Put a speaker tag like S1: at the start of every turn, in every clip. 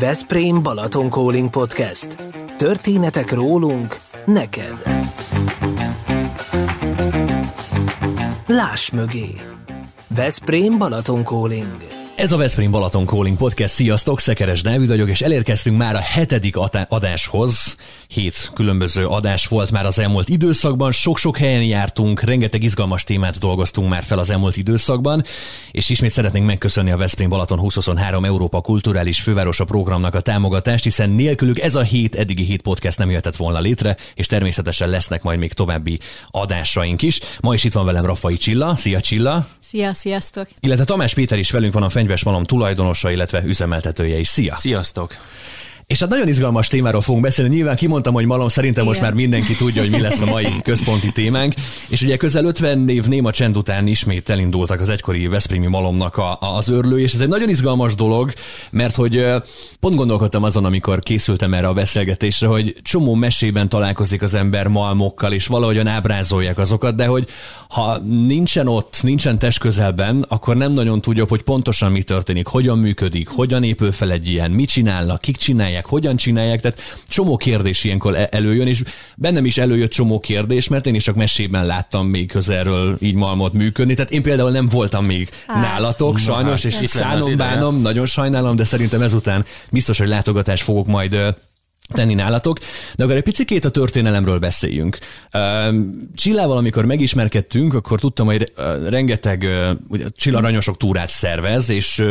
S1: Veszprém Balaton Calling Podcast. Történetek rólunk, neked. Láss mögé. Veszprém Balaton Calling.
S2: Ez a Veszprém Balaton Calling Podcast. Sziasztok, Szekeres Dávid vagyok, és elérkeztünk már a hetedik adáshoz. Hét különböző adás volt már az elmúlt időszakban, sok-sok helyen jártunk, rengeteg izgalmas témát dolgoztunk már fel az elmúlt időszakban, és ismét szeretnénk megköszönni a Veszprém Balaton 2023 Európa Kulturális Fővárosa programnak a támogatást, hiszen nélkülük ez a hét, eddigi hét podcast nem jöhetett volna létre, és természetesen lesznek majd még további adásaink is. Ma is itt van velem Rafai Csilla. Szia Csilla!
S3: Szia, sziasztok!
S2: Illetve Tamás Péter is velünk van a Fenyves Malom tulajdonosa, illetve üzemeltetője is. Szia!
S4: Sziasztok!
S2: És hát nagyon izgalmas témáról fogunk beszélni. Nyilván kimondtam, hogy malom, szerintem Igen. most már mindenki tudja, hogy mi lesz a mai központi témánk. És ugye közel 50 év néma csend után ismét elindultak az egykori Veszprémi malomnak a, a, az örlő, és ez egy nagyon izgalmas dolog, mert hogy pont gondolkodtam azon, amikor készültem erre a beszélgetésre, hogy csomó mesében találkozik az ember malmokkal, és valahogyan ábrázolják azokat, de hogy ha nincsen ott, nincsen test közelben, akkor nem nagyon tudja, hogy pontosan mi történik, hogyan működik, hogyan épül fel egy ilyen, mit csinálnak, kik csinálják, hogyan csinálják, tehát csomó kérdés ilyenkor e- előjön, és bennem is előjött csomó kérdés, mert én is csak mesében láttam még közelről így malmot működni, tehát én például nem voltam még hát. nálatok, sajnos, hát, és itt szánom, bánom, nagyon sajnálom, de szerintem ezután biztos, hogy látogatást fogok majd tenni nálatok, de akkor egy picit a történelemről beszéljünk. Csillával, amikor megismerkedtünk, akkor tudtam, hogy rengeteg ugye, Csilla nagyon sok túrát szervez, és,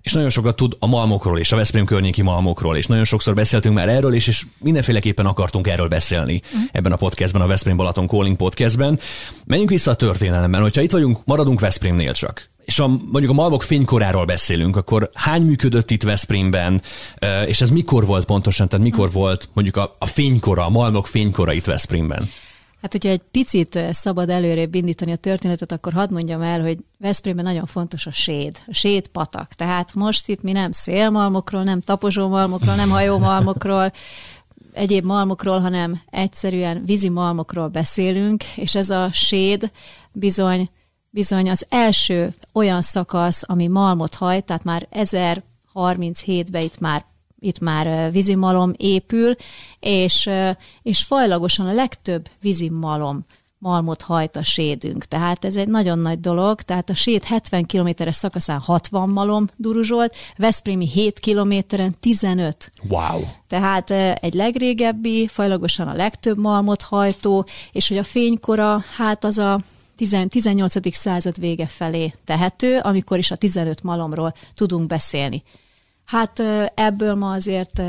S2: és nagyon sokat tud a malmokról és a Veszprém környéki malmokról, és nagyon sokszor beszéltünk már erről, és, és mindenféleképpen akartunk erről beszélni uh-huh. ebben a podcastben, a Veszprém Balaton Calling podcastben. Menjünk vissza a történelemben, hogyha itt vagyunk, maradunk Veszprémnél csak és a, mondjuk a malmok fénykoráról beszélünk, akkor hány működött itt Veszprémben, és ez mikor volt pontosan, tehát mikor volt mondjuk a, a fénykora, a malmok fénykora itt Veszprémben?
S3: Hát, hogyha egy picit szabad előrébb indítani a történetet, akkor hadd mondjam el, hogy Veszprémben nagyon fontos a séd, a séd patak. Tehát most itt mi nem szélmalmokról, nem taposómalmokról, nem hajómalmokról, egyéb malmokról, hanem egyszerűen vízi malmokról beszélünk, és ez a séd bizony bizony az első olyan szakasz, ami malmot hajt, tehát már 1037-ben itt már itt már vízimalom épül, és, és fajlagosan a legtöbb vízimalom malmot hajt a sédünk. Tehát ez egy nagyon nagy dolog, tehát a séd 70 kilométeres szakaszán 60 malom duruzsolt, Veszprémi 7 kilométeren 15.
S2: Wow!
S3: Tehát egy legrégebbi, fajlagosan a legtöbb malmot hajtó, és hogy a fénykora, hát az a 18. század vége felé tehető, amikor is a 15 malomról tudunk beszélni. Hát ebből ma azért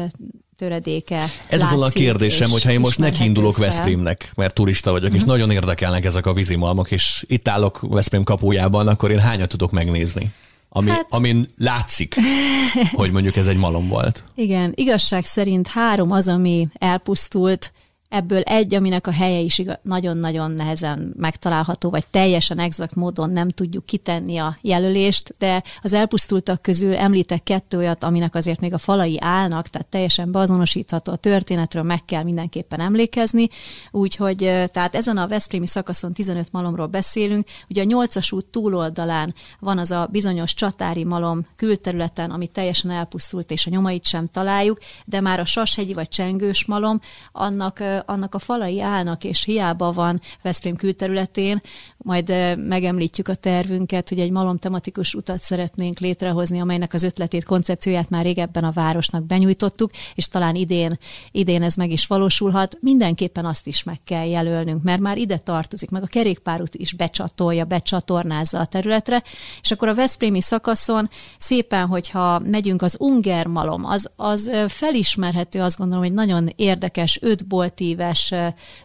S3: töredéke
S2: Ez volna a kérdésem, hogyha én most indulok Veszprémnek, mert turista vagyok, uh-huh. és mhm. nagyon érdekelnek ezek a vízimalmok, és itt állok Veszprém kapujában, akkor én hányat tudok megnézni? Ami, hát... Amin látszik, hogy mondjuk ez egy malom volt.
S3: Igen, igazság szerint három az, ami elpusztult, Ebből egy, aminek a helye is nagyon-nagyon nehezen megtalálható, vagy teljesen exakt módon nem tudjuk kitenni a jelölést, de az elpusztultak közül említek kettő olyat, aminek azért még a falai állnak, tehát teljesen beazonosítható a történetről, meg kell mindenképpen emlékezni. Úgyhogy tehát ezen a Veszprémi szakaszon 15 malomról beszélünk. Ugye a 8-as út túloldalán van az a bizonyos csatári malom külterületen, ami teljesen elpusztult, és a nyomait sem találjuk, de már a Sashegyi vagy Csengős malom, annak annak a falai állnak, és hiába van Veszprém külterületén, majd megemlítjük a tervünket, hogy egy malom tematikus utat szeretnénk létrehozni, amelynek az ötletét, koncepcióját már régebben a városnak benyújtottuk, és talán idén, idén ez meg is valósulhat. Mindenképpen azt is meg kell jelölnünk, mert már ide tartozik, meg a kerékpárút is becsatolja, becsatornázza a területre, és akkor a Veszprémi szakaszon szépen, hogyha megyünk az Unger malom, az, az felismerhető, azt gondolom, hogy nagyon érdekes, öt bolti éves,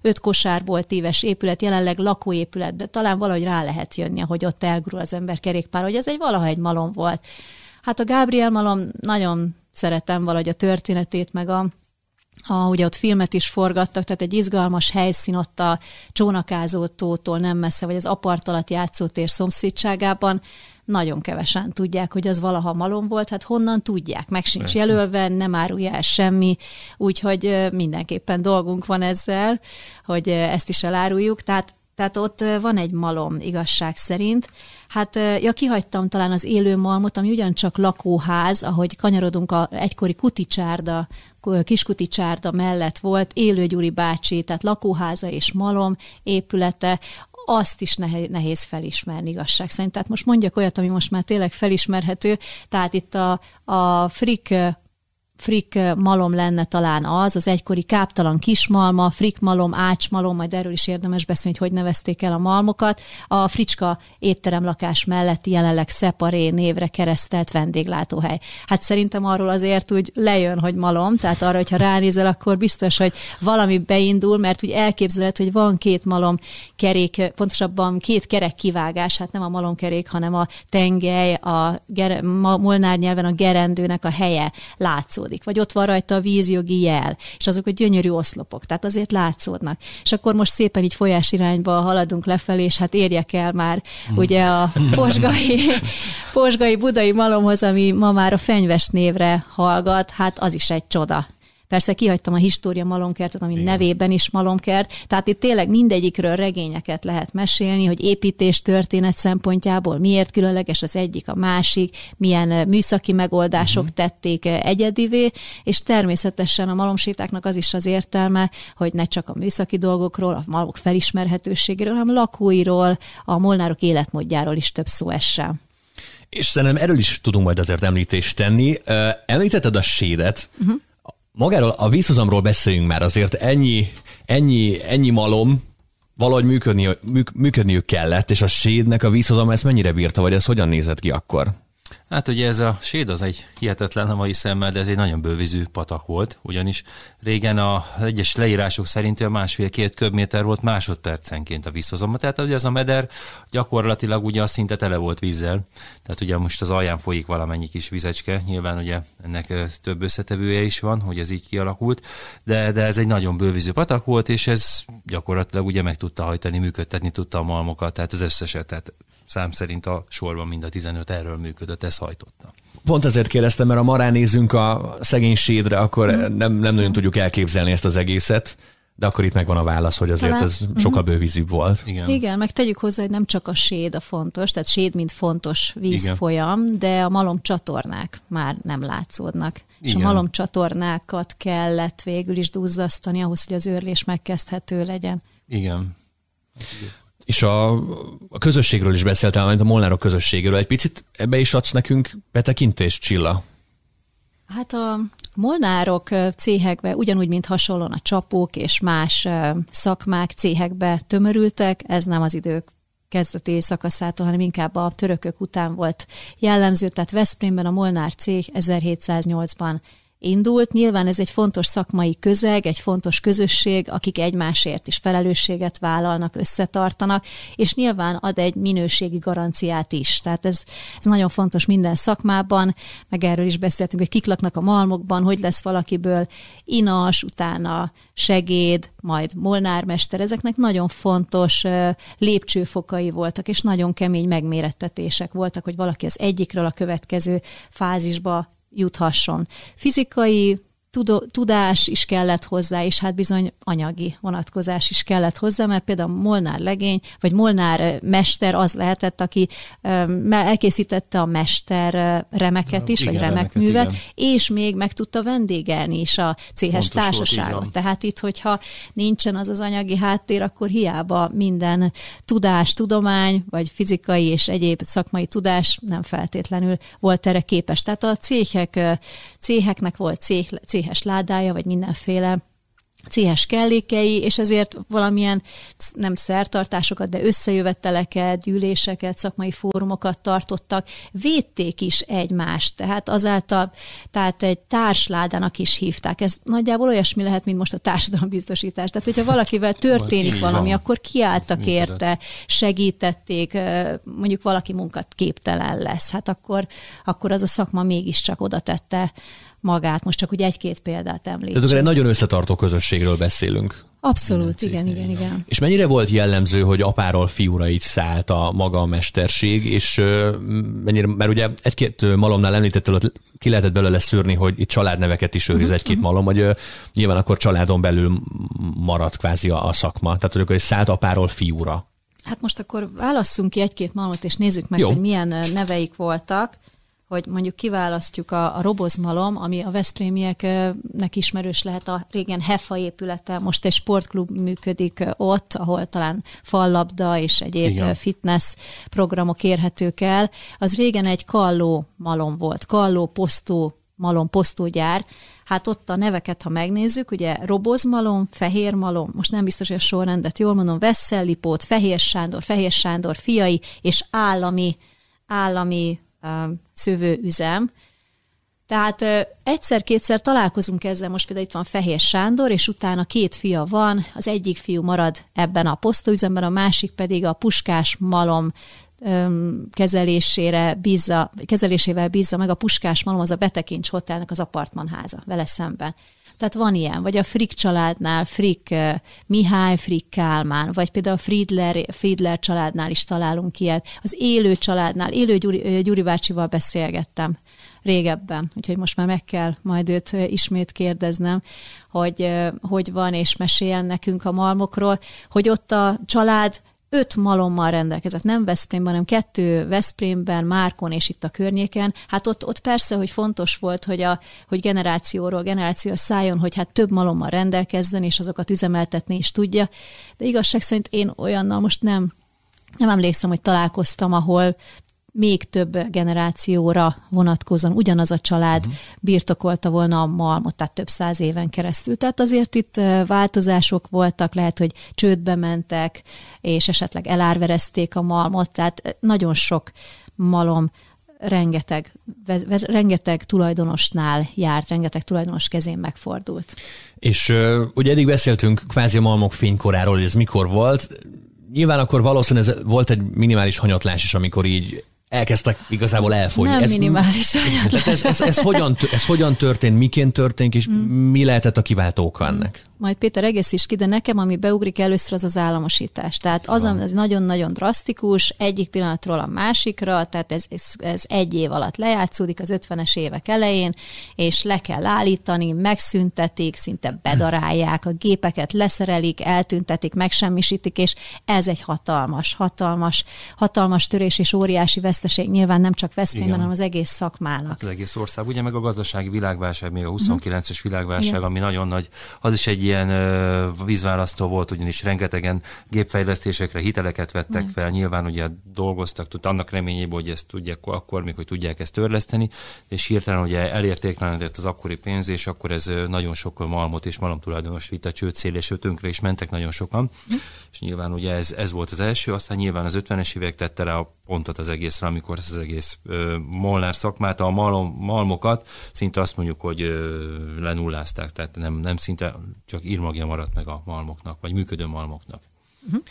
S3: öt kosárból éves épület, jelenleg lakóépület, de talán valahogy rá lehet jönni, hogy ott elgurul az ember kerékpár, hogy ez egy valaha egy malom volt. Hát a Gabriel malom nagyon szeretem valahogy a történetét, meg a, a, ugye ott filmet is forgattak, tehát egy izgalmas helyszín ott a Csónakázó tótól nem messze, vagy az apartalat játszótér szomszédságában nagyon kevesen tudják, hogy az valaha malom volt, hát honnan tudják, meg sincs Persze. jelölve, nem árulja el semmi, úgyhogy mindenképpen dolgunk van ezzel, hogy ezt is eláruljuk, tehát Tehát ott van egy malom igazság szerint. Hát, ja, kihagytam talán az élő malmot, ami ugyancsak lakóház, ahogy kanyarodunk a egykori kuticsárda, kiskuticsárda mellett volt, élő Gyuri bácsi, tehát lakóháza és malom épülete, azt is nehéz felismerni igazság szerint. Tehát most mondjak olyat, ami most már tényleg felismerhető, tehát itt a, a Frick frik malom lenne talán az, az egykori káptalan kismalma, frik malom, ácsmalom, majd erről is érdemes beszélni, hogy hogy nevezték el a malmokat. A fricska étteremlakás melletti jelenleg Szeparé névre keresztelt vendéglátóhely. Hát szerintem arról azért úgy lejön, hogy malom, tehát arra, hogyha ránézel, akkor biztos, hogy valami beindul, mert úgy elképzelhet, hogy van két malom kerék, pontosabban két kerek kivágás, hát nem a malomkerék, hanem a tengely, a ger- molnár nyelven a gerendőnek a helye látszódik látszódik, vagy ott van rajta a vízjogi jel, és azok a gyönyörű oszlopok, tehát azért látszódnak. És akkor most szépen így folyás irányba haladunk lefelé, és hát érjek el már hmm. ugye a posgai, posgai budai malomhoz, ami ma már a fenyves névre hallgat, hát az is egy csoda. Persze kihagytam a História malomkertet, ami Igen. nevében is malomkert, tehát itt tényleg mindegyikről regényeket lehet mesélni, hogy építés történet szempontjából miért különleges az egyik, a másik, milyen műszaki megoldások uh-huh. tették egyedivé, és természetesen a malomsétáknak az is az értelme, hogy ne csak a műszaki dolgokról, a malmok felismerhetőségéről, hanem lakóiról, a molnárok életmódjáról is több szó essen.
S2: És szerintem erről is tudunk majd azért említést tenni. Említetted a sédet, uh-huh magáról a vízhozamról beszéljünk már, azért ennyi, ennyi, ennyi malom valahogy működni, működniük kellett, és a sédnek a vízhozam ezt mennyire bírta, vagy ez hogyan nézett ki akkor?
S4: Hát ugye ez a séd az egy hihetetlen a mai szemmel, de ez egy nagyon bővízű patak volt, ugyanis régen a egyes leírások szerint a másfél-két köbméter volt másodpercenként a vízhozama. Tehát ugye ez a meder gyakorlatilag ugye a szinte tele volt vízzel. Tehát ugye most az alján folyik valamennyi kis vizecske, nyilván ugye ennek több összetevője is van, hogy ez így kialakult, de, de ez egy nagyon bővízű patak volt, és ez gyakorlatilag ugye meg tudta hajtani, működtetni tudta a malmokat, tehát az összeset, tehát szám szerint a sorban mind a 15 erről működött, ez hajtotta.
S2: Pont ezért kérdeztem, mert ha ma ránézünk a szegény sédre, akkor mm. nem, nem nagyon tudjuk elképzelni ezt az egészet. De akkor itt megvan a válasz, hogy azért Talán, ez sokkal bővízűbb volt.
S3: Igen. Igen, meg tegyük hozzá, hogy nem csak a séd a fontos, tehát séd, mint fontos vízfolyam, Igen. de a malom csatornák már nem látszódnak. Igen. És a malom csatornákat kellett végül is duzzasztani ahhoz, hogy az őrlés megkezdhető legyen.
S4: Igen.
S2: És a, a közösségről is beszéltem, mint a Molnárok közösségéről. Egy picit ebbe is adsz nekünk betekintést, Csilla?
S3: Hát a molnárok céhekbe, ugyanúgy, mint hasonlóan a csapók és más szakmák céhekbe tömörültek, ez nem az idők kezdeti szakaszától, hanem inkább a törökök után volt jellemző, tehát Veszprémben a Molnár cég 1708-ban indult. Nyilván ez egy fontos szakmai közeg, egy fontos közösség, akik egymásért is felelősséget vállalnak, összetartanak, és nyilván ad egy minőségi garanciát is. Tehát ez, ez nagyon fontos minden szakmában, meg erről is beszéltünk, hogy kik laknak a malmokban, hogy lesz valakiből inas, utána segéd, majd molnármester, ezeknek nagyon fontos lépcsőfokai voltak, és nagyon kemény megmérettetések voltak, hogy valaki az egyikről a következő fázisba juthasson. Fizikai tudás is kellett hozzá, és hát bizony anyagi vonatkozás is kellett hozzá, mert például Molnár legény, vagy Molnár mester az lehetett, aki elkészítette a mester remeket is, igen, vagy remekművet, remeket, és még meg tudta vendégelni is a céhes Pontos társaságot. Volt, Tehát itt, hogyha nincsen az az anyagi háttér, akkor hiába minden tudás, tudomány, vagy fizikai és egyéb szakmai tudás nem feltétlenül volt erre képes. Tehát a céhek, céheknek volt céh, céh céhes ládája, vagy mindenféle céhes kellékei, és ezért valamilyen nem szertartásokat, de összejöveteleket, gyűléseket, szakmai fórumokat tartottak, védték is egymást, tehát azáltal, tehát egy társládának is hívták. Ez nagyjából olyasmi lehet, mint most a társadalombiztosítás. Tehát, hogyha valakivel történik valami, akkor kiálltak érte, segítették, mondjuk valaki munkat képtelen lesz, hát akkor, akkor az a szakma mégiscsak oda tette magát. Most csak úgy egy-két példát említsük.
S2: Tehát akkor egy nagyon összetartó közösségről beszélünk.
S3: Abszolút, igen, igen, igen.
S2: És mennyire volt jellemző, hogy apáról fiúra így szállt a maga a mesterség, és mennyire, mert ugye egy-két malomnál említettel, hogy ki lehetett belőle szűrni, hogy itt családneveket is őriz uh-huh, egy-két uh-huh. malom, hogy nyilván akkor családon belül maradt kvázi a, a szakma. Tehát, hogy akkor szállt apáról fiúra.
S3: Hát most akkor válasszunk ki egy-két malmot, és nézzük meg,
S2: Jó.
S3: hogy milyen neveik voltak hogy mondjuk kiválasztjuk a, a robozmalom, ami a Veszprémieknek ismerős lehet a régen Hefa épülete, most egy sportklub működik ott, ahol talán fallabda és egyéb Igen. fitness programok érhetők el. Az régen egy kalló malom volt, kalló posztó malom posztógyár, hát ott a neveket, ha megnézzük, ugye robozmalom, fehérmalom, most nem biztos, hogy a sorrendet jól mondom, Veszellipót, Fehér Sándor, Fehér Sándor fiai, és állami, állami szövőüzem. Tehát egyszer-kétszer találkozunk ezzel, most például itt van Fehér Sándor, és utána két fia van, az egyik fiú marad ebben a posztóüzemben, a másik pedig a puskás malom kezelésére bízza, kezelésével bízza meg a Puskás Malom, az a Betekincs Hotelnek az apartmanháza vele szemben. Tehát van ilyen, vagy a Frick családnál, Frick Mihály, Frick Kálmán, vagy például a Friedler, Friedler családnál is találunk ilyet. Az élő családnál, élő Gyuri, Gyuri bácsival beszélgettem régebben, úgyhogy most már meg kell majd őt ismét kérdeznem, hogy hogy van, és meséljen nekünk a malmokról, hogy ott a család öt malommal rendelkezett, nem Veszprémben, hanem kettő Veszprémben, Márkon és itt a környéken. Hát ott, ott persze, hogy fontos volt, hogy, a, hogy generációról generáció szálljon, hogy hát több malommal rendelkezzen, és azokat üzemeltetni is tudja. De igazság szerint én olyannal most nem nem emlékszem, hogy találkoztam, ahol még több generációra vonatkozóan ugyanaz a család uh-huh. birtokolta volna a malmot, tehát több száz éven keresztül. Tehát azért itt változások voltak, lehet, hogy csődbe mentek, és esetleg elárverezték a malmot, tehát nagyon sok malom rengeteg, rengeteg tulajdonosnál járt, rengeteg tulajdonos kezén megfordult.
S2: És uh, ugye eddig beszéltünk kvázi a malmok fénykoráról, hogy ez mikor volt. Nyilván akkor valószínűleg ez volt egy minimális hanyatlás is, amikor így elkezdtek igazából elfogyni.
S3: Nem ez, minimális
S2: ez, ez, ez, ez, hogyan, ez hogyan történt, miként történt, és mm. mi lehetett a kiváltó ennek?
S3: Majd Péter egész is ki, de nekem, ami beugrik először, az az államosítás. Tehát az, ez nagyon-nagyon drasztikus, egyik pillanatról a másikra, tehát ez, ez, ez egy év alatt lejátszódik az 50-es évek elején, és le kell állítani, megszüntetik, szinte bedarálják, a gépeket leszerelik, eltüntetik, megsemmisítik, és ez egy hatalmas, hatalmas, hatalmas törés és óriási veszteség nyilván nem csak Veszprémben, hanem az egész szakmának. Hát
S4: az egész ország. Ugye meg a gazdasági világválság, még a 29-es világválság, Igen. ami nagyon nagy, az is egy ilyen vízválasztó volt, ugyanis rengetegen gépfejlesztésekre hiteleket vettek fel, nyilván ugye dolgoztak, tud, annak reményében, hogy ezt tudják akkor, még hogy tudják ezt törleszteni, és hirtelen ugye elértéklenedett az akkori pénz, és akkor ez nagyon sok malmot és malomtulajdonos vita csőd szél, és tönkre is mentek nagyon sokan. Mm. És nyilván ugye ez, ez volt az első, aztán nyilván az 50-es évek tette rá a pontot az egészre, amikor ez az egész ö, molnár szakmát, a malom, malmokat szinte azt mondjuk, hogy ö, lenullázták, tehát nem, nem szinte csak írmagja maradt meg a malmoknak, vagy működő malmoknak.
S2: Uh-huh.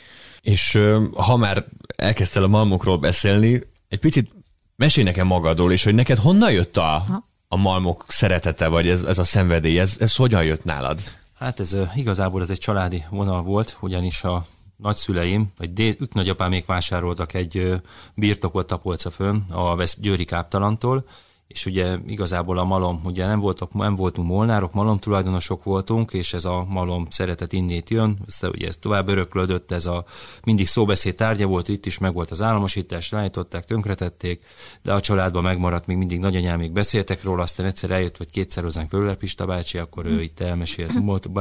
S2: És ha már elkezdtél a malmokról beszélni, egy picit mesélj nekem magadról, és hogy neked honnan jött a, a malmok szeretete, vagy ez, ez a szenvedély, ez, ez hogyan jött nálad?
S4: Hát ez igazából ez egy családi vonal volt, ugyanis a nagyszüleim, vagy dél, ők nagyapámék vásároltak egy birtokot Tapolca fönn a Vesz Győri Káptalantól, és ugye igazából a malom, ugye nem, voltak, nem voltunk molnárok, malom tulajdonosok voltunk, és ez a malom szeretet innét jön, ez, ugye ez tovább öröklődött, ez a mindig szóbeszéd tárgya volt, itt is meg volt az államosítás, leállították, tönkretették, de a családban megmaradt, még mindig nagyanyámék beszéltek róla, aztán egyszer eljött, vagy kétszer hozzánk Fölöler Pista bácsi, akkor ő itt elmesélt,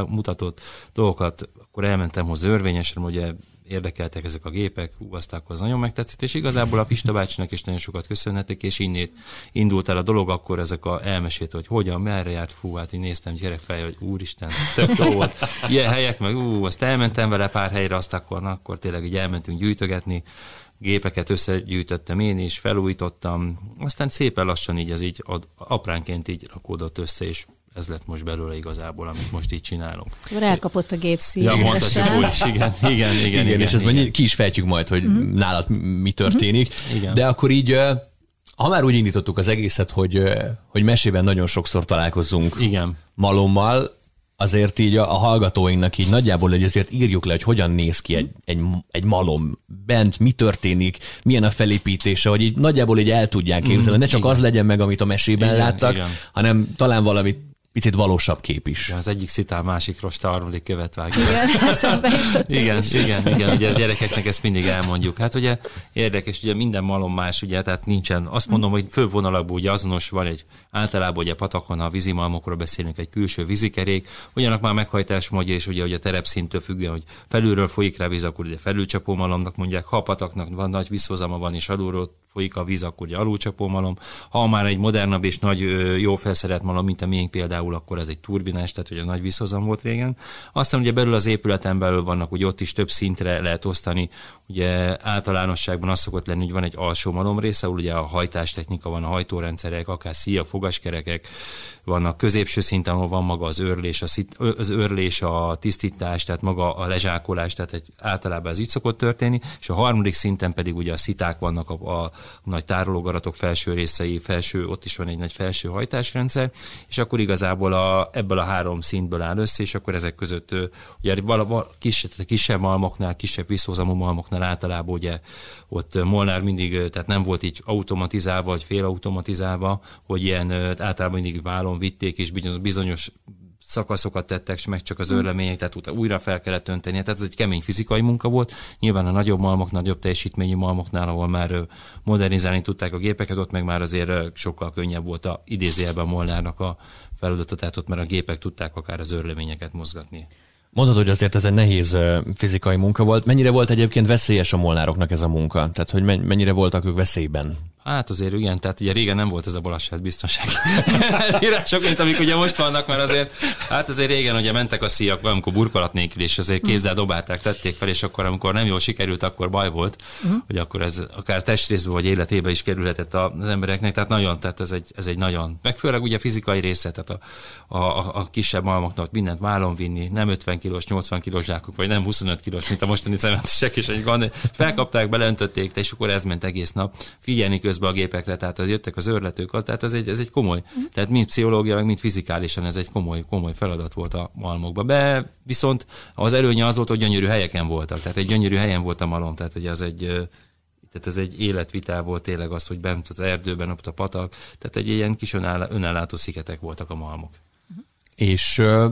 S4: mutatott dolgokat, akkor elmentem hozzá örvényesre, ugye érdekeltek ezek a gépek, hú, az nagyon megtetszett, és igazából a Pista bácsinak is nagyon sokat köszönhetek, és innét indult el a dolog, akkor ezek a elmesélt, hogy hogyan, merre járt, fú, hát én néztem gyerekfej, hogy úristen, tök jó volt, ilyen helyek, meg ú, azt elmentem vele pár helyre, azt akkor, na, akkor tényleg így elmentünk gyűjtögetni, gépeket összegyűjtöttem én is, felújítottam, aztán szépen lassan így ez így apránként így rakódott össze, és ez lett most belőle igazából, amit most így csinálunk.
S3: Elkapott a gép szív.
S4: Ja, mondhatjuk úgy is, igen, igen, igen. igen, igen
S2: és ezt
S4: igen.
S2: ki is fejtjük majd, hogy uh-huh. nálad mi történik. Uh-huh. Igen. De akkor így, ha már úgy indítottuk az egészet, hogy, hogy mesében nagyon sokszor találkozunk
S4: igen.
S2: malommal, azért így a, a hallgatóinknak így nagyjából, hogy azért írjuk le, hogy hogyan néz ki egy, egy, egy malom bent, mi történik, milyen a felépítése, hogy így nagyjából így el tudják képzelni, mm, ne csak igen. az legyen meg, amit a mesében igen, láttak, igen. hanem talán valamit picit valósabb kép is.
S4: Ja, az egyik szitál, másik rosta, a harmadik követ vágja.
S3: Igen,
S4: igen, igen, igen, ugye az gyerekeknek ezt mindig elmondjuk. Hát ugye érdekes, ugye minden malom más, ugye, tehát nincsen, azt mondom, hogy főbb vonalakból ugye azonos van egy, általában ugye patakon, a vízimalmokról beszélünk, egy külső vízikerék, ugyanak már meghajtás módja, és ugye, ugye a terepszintől függően, hogy felülről folyik rá víz, akkor ugye felülcsapó malomnak mondják, ha a pataknak van nagy vízhozama van, és alulról folyik a víz, akkor ugye alulcsapó malom. Ha már egy modernabb és nagy, jó felszerelt malom, mint a miénk például, akkor ez egy turbinás, tehát a nagy vízhozam volt régen. Aztán ugye belül az épületen belül vannak, hogy ott is több szintre lehet osztani. Ugye általánosságban az szokott lenni, hogy van egy alsó malom része, ahol ugye a hajtástechnika van, a hajtórendszerek, akár szíjak, fogaskerekek, vannak középső szinten, ahol van maga az őrlés, a szit, az őrlés, a tisztítás, tehát maga a lezsákolás, tehát egy, általában ez így szokott történni, és a harmadik szinten pedig ugye a sziták vannak, a, a nagy tárológaratok felső részei, felső, ott is van egy nagy felső hajtásrendszer, és akkor igazából a, ebből a három szintből áll össze, és akkor ezek között ugye vala, kisebb, kisebb malmoknál, kisebb visszhozamú malmoknál általában ugye ott Molnár mindig, tehát nem volt így automatizálva, vagy félautomatizálva, hogy ilyen általában mindig vállon vitték, és bizonyos szakaszokat tettek, meg csak az örlemények, tehát utána újra fel kellett önteni. Tehát ez egy kemény fizikai munka volt. Nyilván a nagyobb malmok, nagyobb teljesítményű malmoknál, ahol már modernizálni tudták a gépeket, ott meg már azért sokkal könnyebb volt a idézőjelben Molnárnak a feladata, tehát ott már a gépek tudták akár az örleményeket mozgatni.
S2: Mondod, hogy azért ez egy nehéz fizikai munka volt. Mennyire volt egyébként veszélyes a molnároknak ez a munka? Tehát, hogy mennyire voltak ők veszélyben?
S4: Hát azért igen, tehát ugye régen nem volt ez a baleset biztonság írások, mint amik ugye most vannak, mert azért, hát azért régen ugye mentek a szíjak, amikor burkolat nélkül, és azért kézzel dobálták, tették fel, és akkor amikor nem jól sikerült, akkor baj volt, uh-huh. hogy akkor ez akár testrészbe vagy életébe is kerülhetett az embereknek, tehát nagyon, tehát ez egy, ez egy nagyon, meg főleg ugye fizikai része, tehát a, a, a kisebb malmoknak mindent vállon vinni, nem 50 kilós, 80 kilós zsákok, vagy nem 25 kilós, mint a mostani cementesek, és egy gond, felkapták, beleöntötték, és akkor ez ment egész nap. Figyelni közben a gépekre, tehát az jöttek az őrletők, az, tehát ez egy, ez egy komoly, uh-huh. tehát mind pszichológiailag, mind fizikálisan ez egy komoly, komoly feladat volt a malmokban. Be viszont az előnye az volt, hogy gyönyörű helyeken voltak, tehát egy gyönyörű helyen volt a malom, tehát hogy az egy tehát ez egy életvitál volt tényleg az, hogy bent az erdőben, ott a patak, tehát egy ilyen kis önállátó szigetek voltak a malmok.
S2: És uh,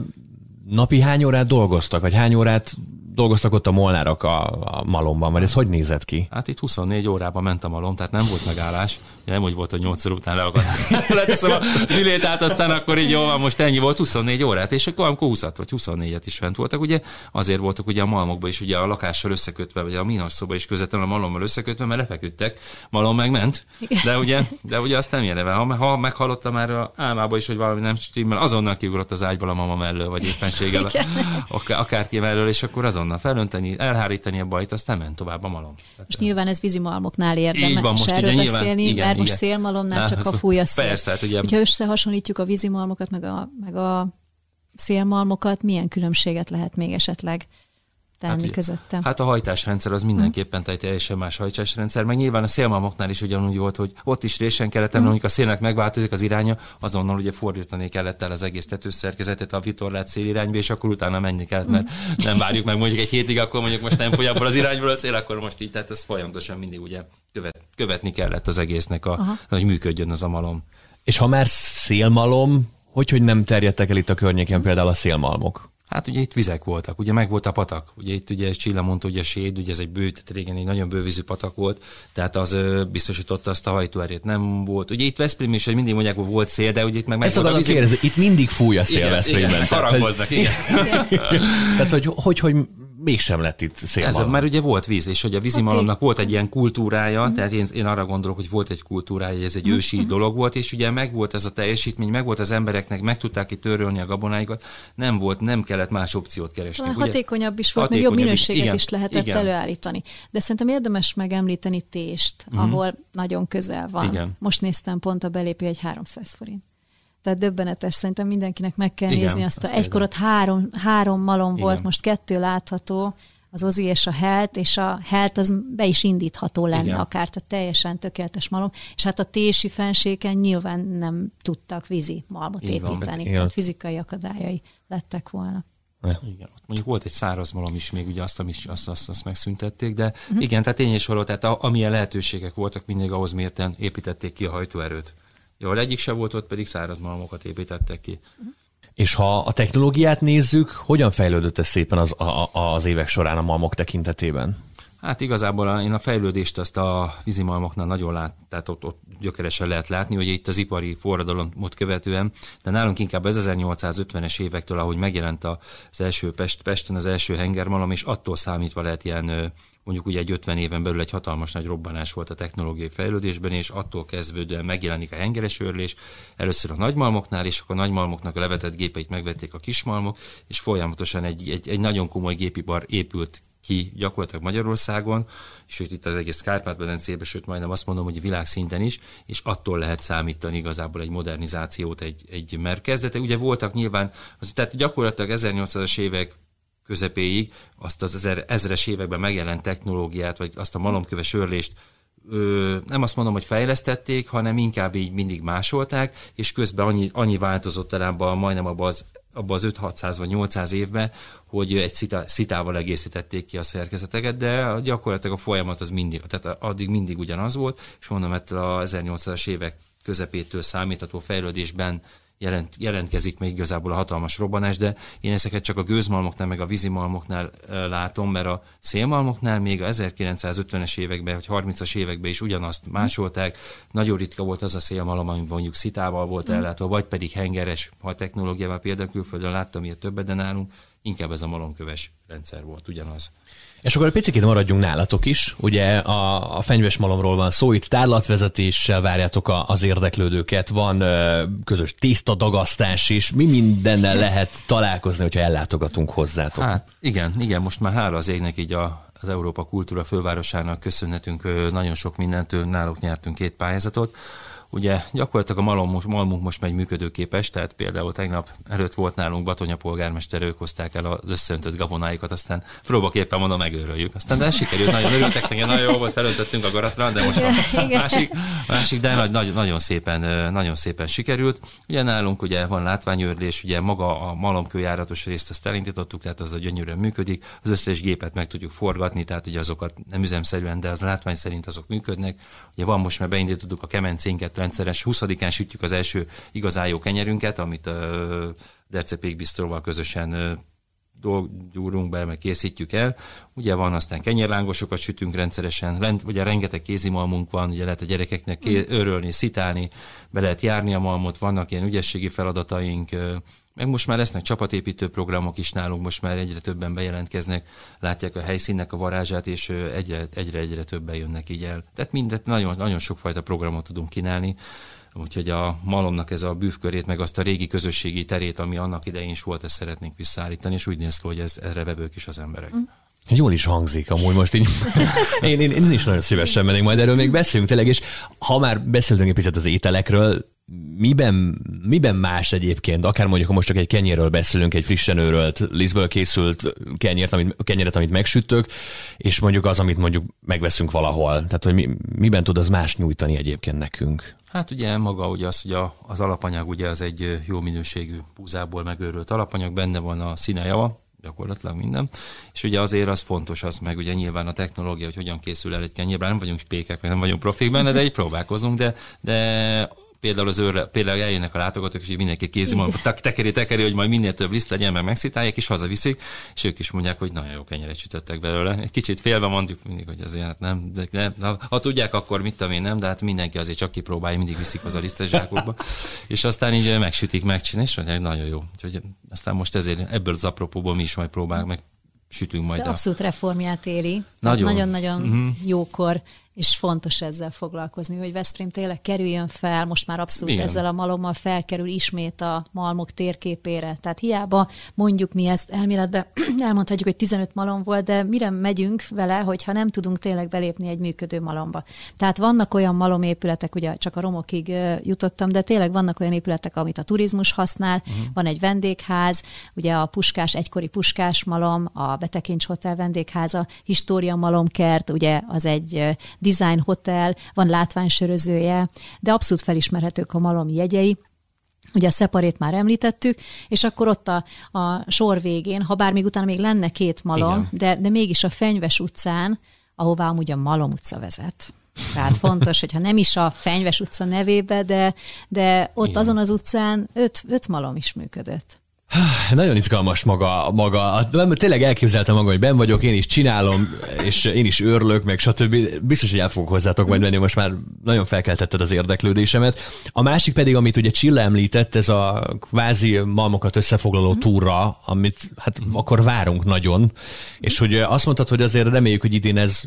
S2: napi hány órát dolgoztak, vagy hány órát dolgoztak ott a molnárok a, a malomban, vagy ez hogy nézett ki?
S4: Hát itt 24 órában ment a malom, tehát nem volt megállás. Nem úgy volt, hogy 8 után leakadt. Leteszem a bilét át, aztán akkor így jó, most ennyi volt, 24 órát, és akkor amikor 20 vagy 24-et is fent voltak, ugye azért voltak ugye a malmokban is ugye a lakással összekötve, vagy a minos szoba is közvetlenül a malommal összekötve, mert lefeküdtek, malom megment, de ugye, de ugye azt nem jeleve. Ha, ha meghallotta már a álmába is, hogy valami nem stimmel, azonnal kiugrott az ágyból a mama mellől, vagy éppenséggel, akárki mellől, és akkor azon azonnal felönteni, elhárítani a bajt, aztán ment tovább a malom.
S3: És nyilván ez vízimalmoknál érdemes Így van, most erről ugye, beszélni, nyilván, igen, mert most szélmalomnál csak a fúj a szél.
S4: Persze, hát ugye...
S3: Ha összehasonlítjuk a vízimalmokat, meg a, meg a szélmalmokat, milyen különbséget lehet még esetleg tenni hát, közötte.
S4: Hát a hajtásrendszer az mindenképpen egy teljesen más hajtásrendszer, meg nyilván a szélmalmoknál is ugyanúgy volt, hogy ott is résen kellett, mm. mondjuk a szélnek megváltozik az iránya, azonnal ugye fordítani kellett el az egész tetőszerkezetet a vitorlát szélirányba, és akkor utána menni kellett, mert mm. nem várjuk meg mondjuk egy hétig, akkor mondjuk most nem fogy abból az irányból a szél, akkor most így, tehát ez folyamatosan mindig ugye követ, követni kellett az egésznek, a, hogy működjön az a malom.
S2: És ha már szélmalom, hogy, hogy nem terjedtek el itt a környéken például a szélmalmok?
S4: Hát ugye itt vizek voltak, ugye meg volt a patak, ugye itt ugye Csilla mondta, ugye a séd, ugye ez egy bő, tehát régen egy nagyon bővízű patak volt, tehát az ö, biztosította azt a hajtóerét, nem volt. Ugye itt Veszprém is, hogy mindig mondják, hogy volt szél, de ugye itt meg meg
S2: Ezt volt a. Kérdezni, itt mindig fúj a szél Veszprémben. Igen,
S4: harangoznak, igen.
S2: tehát, hogy, hogy, hogy mégsem lett itt szélmalom.
S4: Ez, mert ugye volt víz, és hogy a vízimalomnak volt egy ilyen kultúrája, mm. tehát én, én arra gondolok, hogy volt egy kultúrája, hogy ez egy ősi mm. dolog volt, és ugye meg volt ez a teljesítmény, meg volt az embereknek, meg tudták itt törölni a gabonáikat, nem volt, nem kellett más opciót keresni.
S3: Ugye? Hatékonyabb is volt, még jobb minőséget igen, is lehetett igen. előállítani. De szerintem érdemes megemlíteni Tést, mm. ahol nagyon közel van. Igen. Most néztem pont a belépő egy 300 forint. Tehát döbbenetes, szerintem mindenkinek meg kell Igen, nézni azt. A, egykor ott három, három malom Igen. volt, most kettő látható, az Ozi és a Helt, és a Helt az be is indítható lenne Igen. akár, tehát teljesen tökéletes malom. És hát a Tési fenséken nyilván nem tudtak vízi malmot Igen. építeni, Igen. tehát fizikai akadályai lettek volna.
S4: Igen, ott mondjuk volt egy száraz malom is még, ugye azt, azt, azt, azt, azt megszüntették, de uh-huh. igen, tehát tény és való, tehát a, amilyen lehetőségek voltak, mindig ahhoz mérten építették ki a hajtóerőt. Jól egyik se volt, ott pedig száraz malmokat építettek ki. Uh-huh.
S2: És ha a technológiát nézzük, hogyan fejlődött ez szépen az, a, az évek során a malmok tekintetében?
S4: Hát igazából én a fejlődést azt a vízimalmoknál nagyon lát, tehát ott, ott gyökeresen lehet látni, hogy itt az ipari forradalomot követően, de nálunk inkább az 1850-es évektől, ahogy megjelent az első Pest, Pesten az első hengermalom, és attól számítva lehet ilyen mondjuk ugye egy 50 éven belül egy hatalmas nagy robbanás volt a technológiai fejlődésben, és attól kezdődően megjelenik a hengeres őrlés, először a nagymalmoknál, és akkor a nagymalmoknak a levetett gépeit megvették a kismalmok, és folyamatosan egy, egy, egy nagyon komoly gépipar épült ki gyakorlatilag Magyarországon, sőt itt az egész Kárpát-medencében, sőt majdnem azt mondom, hogy világszinten is, és attól lehet számítani igazából egy modernizációt, egy, egy mert kezdete. Ugye voltak nyilván, az, tehát gyakorlatilag 1800-as évek közepéig azt az ezer, ezres években megjelent technológiát, vagy azt a malomköves örlést ö, nem azt mondom, hogy fejlesztették, hanem inkább így mindig másolták, és közben annyi, annyi változott talán majdnem abban az abban az 5-600 vagy 800 évben, hogy egy szita, szitával egészítették ki a szerkezeteket, de gyakorlatilag a folyamat az mindig, tehát addig mindig ugyanaz volt, és mondom, ettől a 1800-as évek közepétől számítható fejlődésben jelent, jelentkezik még igazából a hatalmas robbanás, de én ezeket csak a gőzmalmoknál, meg a vízimalmoknál látom, mert a szélmalmoknál még a 1950-es években, vagy 30-as években is ugyanazt másolták. Nagyon ritka volt az a szélmalom, ami mondjuk szitával volt mm. ellátva, vagy pedig hengeres, ha a technológiával például külföldön láttam ilyet többet, de nálunk inkább ez a malomköves rendszer volt, ugyanaz.
S2: És akkor egy picit maradjunk nálatok is. Ugye a, a fenyves malomról van szó, itt tárlatvezetéssel várjátok a, az érdeklődőket, van ö, közös tiszta dagasztás is. Mi mindennel lehet találkozni, hogyha ellátogatunk hozzátok?
S4: Hát igen, igen, most már hála az égnek így a, az Európa Kultúra fővárosának köszönhetünk nagyon sok mindent, náluk nyertünk két pályázatot. Ugye gyakorlatilag a malom most, malmunk most megy működőképes, tehát például tegnap előtt volt nálunk Batonya polgármester, ők hozták el az összeöntött gabonáikat, aztán próbaképpen mondom, megőröljük. Aztán de sikerült, nagyon örültek, neki nagyon jó volt, felöntöttünk a garatra, de most a másik, másik de nagy, nagyon, szépen, nagyon szépen sikerült. Ugye nálunk ugye van látványőrlés, ugye maga a malomkőjáratos részt azt elindítottuk, tehát az a gyönyörűen működik, az összes gépet meg tudjuk forgatni, tehát ugye azokat nem üzemszerűen, de az látvány szerint azok működnek. Ugye van most már beindítottuk a kemencénket, rendszeres 20-án sütjük az első igazán jó kenyerünket, amit a Derce Pékbisztróval közösen gyúrunk be, meg készítjük el. Ugye van aztán kenyerlángosokat sütünk rendszeresen, ugye rengeteg kézimalmunk van, ugye lehet a gyerekeknek ké- örölni, szitálni, be lehet járni a malmot, vannak ilyen ügyességi feladataink, meg most már lesznek csapatépítő programok is nálunk, most már egyre többen bejelentkeznek, látják a helyszínnek a varázsát, és egyre, egyre, egyre többen jönnek így el. Tehát mindet, nagyon, nagyon sokfajta programot tudunk kínálni, úgyhogy a malomnak ez a bűvkörét, meg azt a régi közösségi terét, ami annak idején is volt, ezt szeretnénk visszaállítani, és úgy néz ki, hogy ez, erre vevők is az emberek. Mm.
S2: Jól is hangzik amúgy most így. én, én, én is nagyon szívesen mennék majd erről még beszélünk tényleg, és ha már beszéltünk egy picit az ételekről, miben, miben más egyébként, akár mondjuk, ha most csak egy kenyérről beszélünk, egy frissen őrölt, lisztből készült kenyért, amit, kenyeret, amit megsütök, és mondjuk az, amit mondjuk megveszünk valahol. Tehát, hogy mi, miben tud az más nyújtani egyébként nekünk?
S4: Hát ugye maga ugye az, hogy az alapanyag ugye az egy jó minőségű búzából megőrült alapanyag, benne van a színejava, gyakorlatilag minden. És ugye azért az fontos az, meg ugye nyilván a technológia, hogy hogyan készül el egy kenyér, nem vagyunk spékek, meg nem vagyunk profik benne, de így próbálkozunk, de, de például az őrre, például eljönnek a látogatók, és így mindenki kézi mondja, tekeri, tekeri, hogy majd minél több liszt legyen, meg megszitálják, és hazaviszik, és ők is mondják, hogy nagyon jó kenyeret sütöttek belőle. Egy kicsit félve mondjuk mindig, hogy azért hát nem, de nem, ha, ha, tudják, akkor mit tudom én nem, de hát mindenki azért csak kipróbálja, mindig viszik az a lisztes zsákokba. és aztán így megsütik, megcsinálják, és mondják, nagyon jó. Úgyhogy aztán most ezért ebből az apropóból mi is majd próbálunk meg sütünk majd.
S3: De abszolút reformját éri. Nagyon-nagyon uh-huh. jókor és fontos ezzel foglalkozni, hogy Veszprém tényleg kerüljön fel, most már abszolút Igen. ezzel a malommal felkerül ismét a malmok térképére. Tehát hiába mondjuk mi ezt elméletben elmondhatjuk, hogy 15 malom volt, de mire megyünk vele, hogyha nem tudunk tényleg belépni egy működő malomba. Tehát vannak olyan malomépületek, ugye csak a romokig jutottam, de tényleg vannak olyan épületek, amit a turizmus használ, uh-huh. van egy vendégház, ugye a Puskás, egykori Puskás malom, a Betekincs Hotel vendégháza, História malomkert, ugye az egy design hotel, van látványsörözője, de abszolút felismerhetők a malom jegyei, Ugye a szeparét már említettük, és akkor ott a, a sor végén, ha bár még utána még lenne két malom, de, de mégis a Fenyves utcán, ahová amúgy a Malom utca vezet. Tehát fontos, hogyha nem is a Fenyves utca nevébe, de, de ott Igen. azon az utcán öt, öt malom is működött.
S2: Nagyon izgalmas maga, maga. Tényleg elképzeltem magam, hogy ben vagyok, én is csinálom, és én is örlök, meg stb. Biztos, hogy el fogok hozzátok majd menni, most már nagyon felkeltetted az érdeklődésemet. A másik pedig, amit ugye Csilla említett, ez a kvázi malmokat összefoglaló túra, amit hát akkor várunk nagyon, és hogy azt mondtad, hogy azért reméljük, hogy idén ez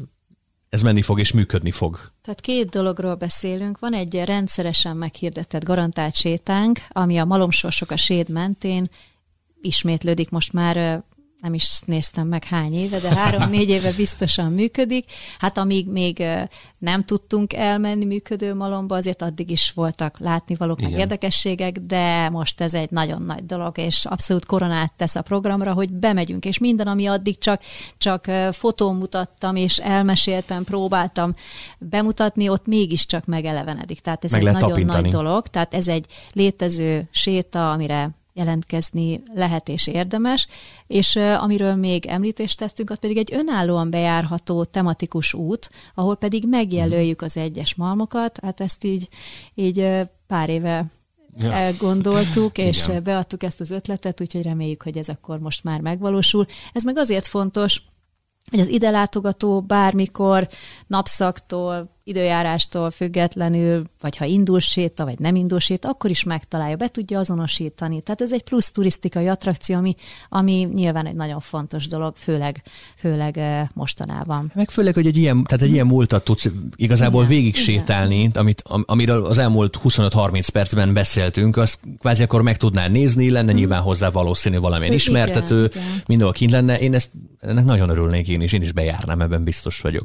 S2: ez menni fog és működni fog.
S3: Tehát két dologról beszélünk. Van egy rendszeresen meghirdetett garantált sétánk, ami a malomsorsok a séd mentén ismétlődik most már nem is néztem meg hány éve, de három-négy éve biztosan működik. Hát amíg még nem tudtunk elmenni működő malomba, azért addig is voltak látnivalók, meg érdekességek, de most ez egy nagyon nagy dolog, és abszolút koronát tesz a programra, hogy bemegyünk, és minden, ami addig csak, csak fotón mutattam, és elmeséltem, próbáltam bemutatni, ott mégiscsak megelevenedik. Tehát ez meg egy nagyon tapintani. nagy dolog. Tehát ez egy létező séta, amire jelentkezni lehet és érdemes, és amiről még említést tesztünk, az pedig egy önállóan bejárható tematikus út, ahol pedig megjelöljük az egyes malmokat, hát ezt így, így pár éve ja. elgondoltuk, és Igen. beadtuk ezt az ötletet, úgyhogy reméljük, hogy ez akkor most már megvalósul. Ez meg azért fontos, hogy az ide látogató bármikor napszaktól, időjárástól függetlenül, vagy ha indul séta, vagy nem indul séta, akkor is megtalálja, be tudja azonosítani. Tehát ez egy plusz turisztikai attrakció, ami, ami nyilván egy nagyon fontos dolog, főleg, főleg eh, mostanában.
S2: Meg főleg, hogy egy ilyen, tehát egy ilyen múltat tudsz igazából igen, végig igen. sétálni, amit, amiről az elmúlt 25-30 percben beszéltünk, azt kvázi akkor meg tudnál nézni, lenne hmm. nyilván hozzá valószínű valamilyen igen, ismertető, igen. mindenhol kint lenne. Én ezt, ennek nagyon örülnék én is, én is bejárnám, ebben biztos vagyok.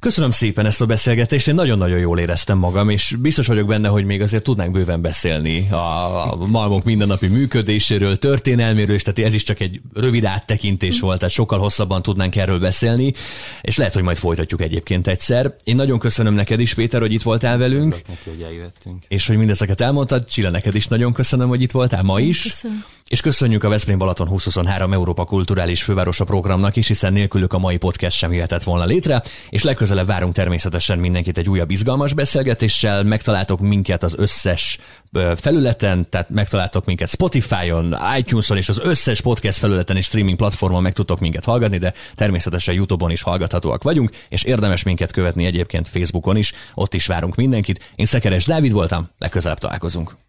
S2: Köszönöm szépen ezt a beszélgetést, én nagyon-nagyon jól éreztem magam, és biztos vagyok benne, hogy még azért tudnánk bőven beszélni a, a malmok mindennapi működéséről, történelméről, és tehát ez is csak egy rövid áttekintés volt, tehát sokkal hosszabban tudnánk erről beszélni, és lehet, hogy majd folytatjuk egyébként egyszer. Én nagyon köszönöm neked is, Péter, hogy itt voltál velünk.
S4: Neki, hogy eljöttünk.
S2: És hogy mindezeket elmondtad. Csilla, neked is nagyon köszönöm, hogy itt voltál ma is.
S3: Köszönöm.
S2: És köszönjük a Veszprém Balaton 2023 Európa Kulturális Fővárosa programnak is, hiszen nélkülük a mai podcast sem jöhetett volna létre, és legközelebb várunk természetesen mindenkit egy újabb izgalmas beszélgetéssel. Megtaláltok minket az összes felületen, tehát megtaláltok minket Spotify-on, iTunes-on és az összes podcast felületen és streaming platformon meg tudtok minket hallgatni, de természetesen YouTube-on is hallgathatóak vagyunk, és érdemes minket követni egyébként Facebookon is, ott is várunk mindenkit. Én Szekeres Dávid voltam, legközelebb találkozunk.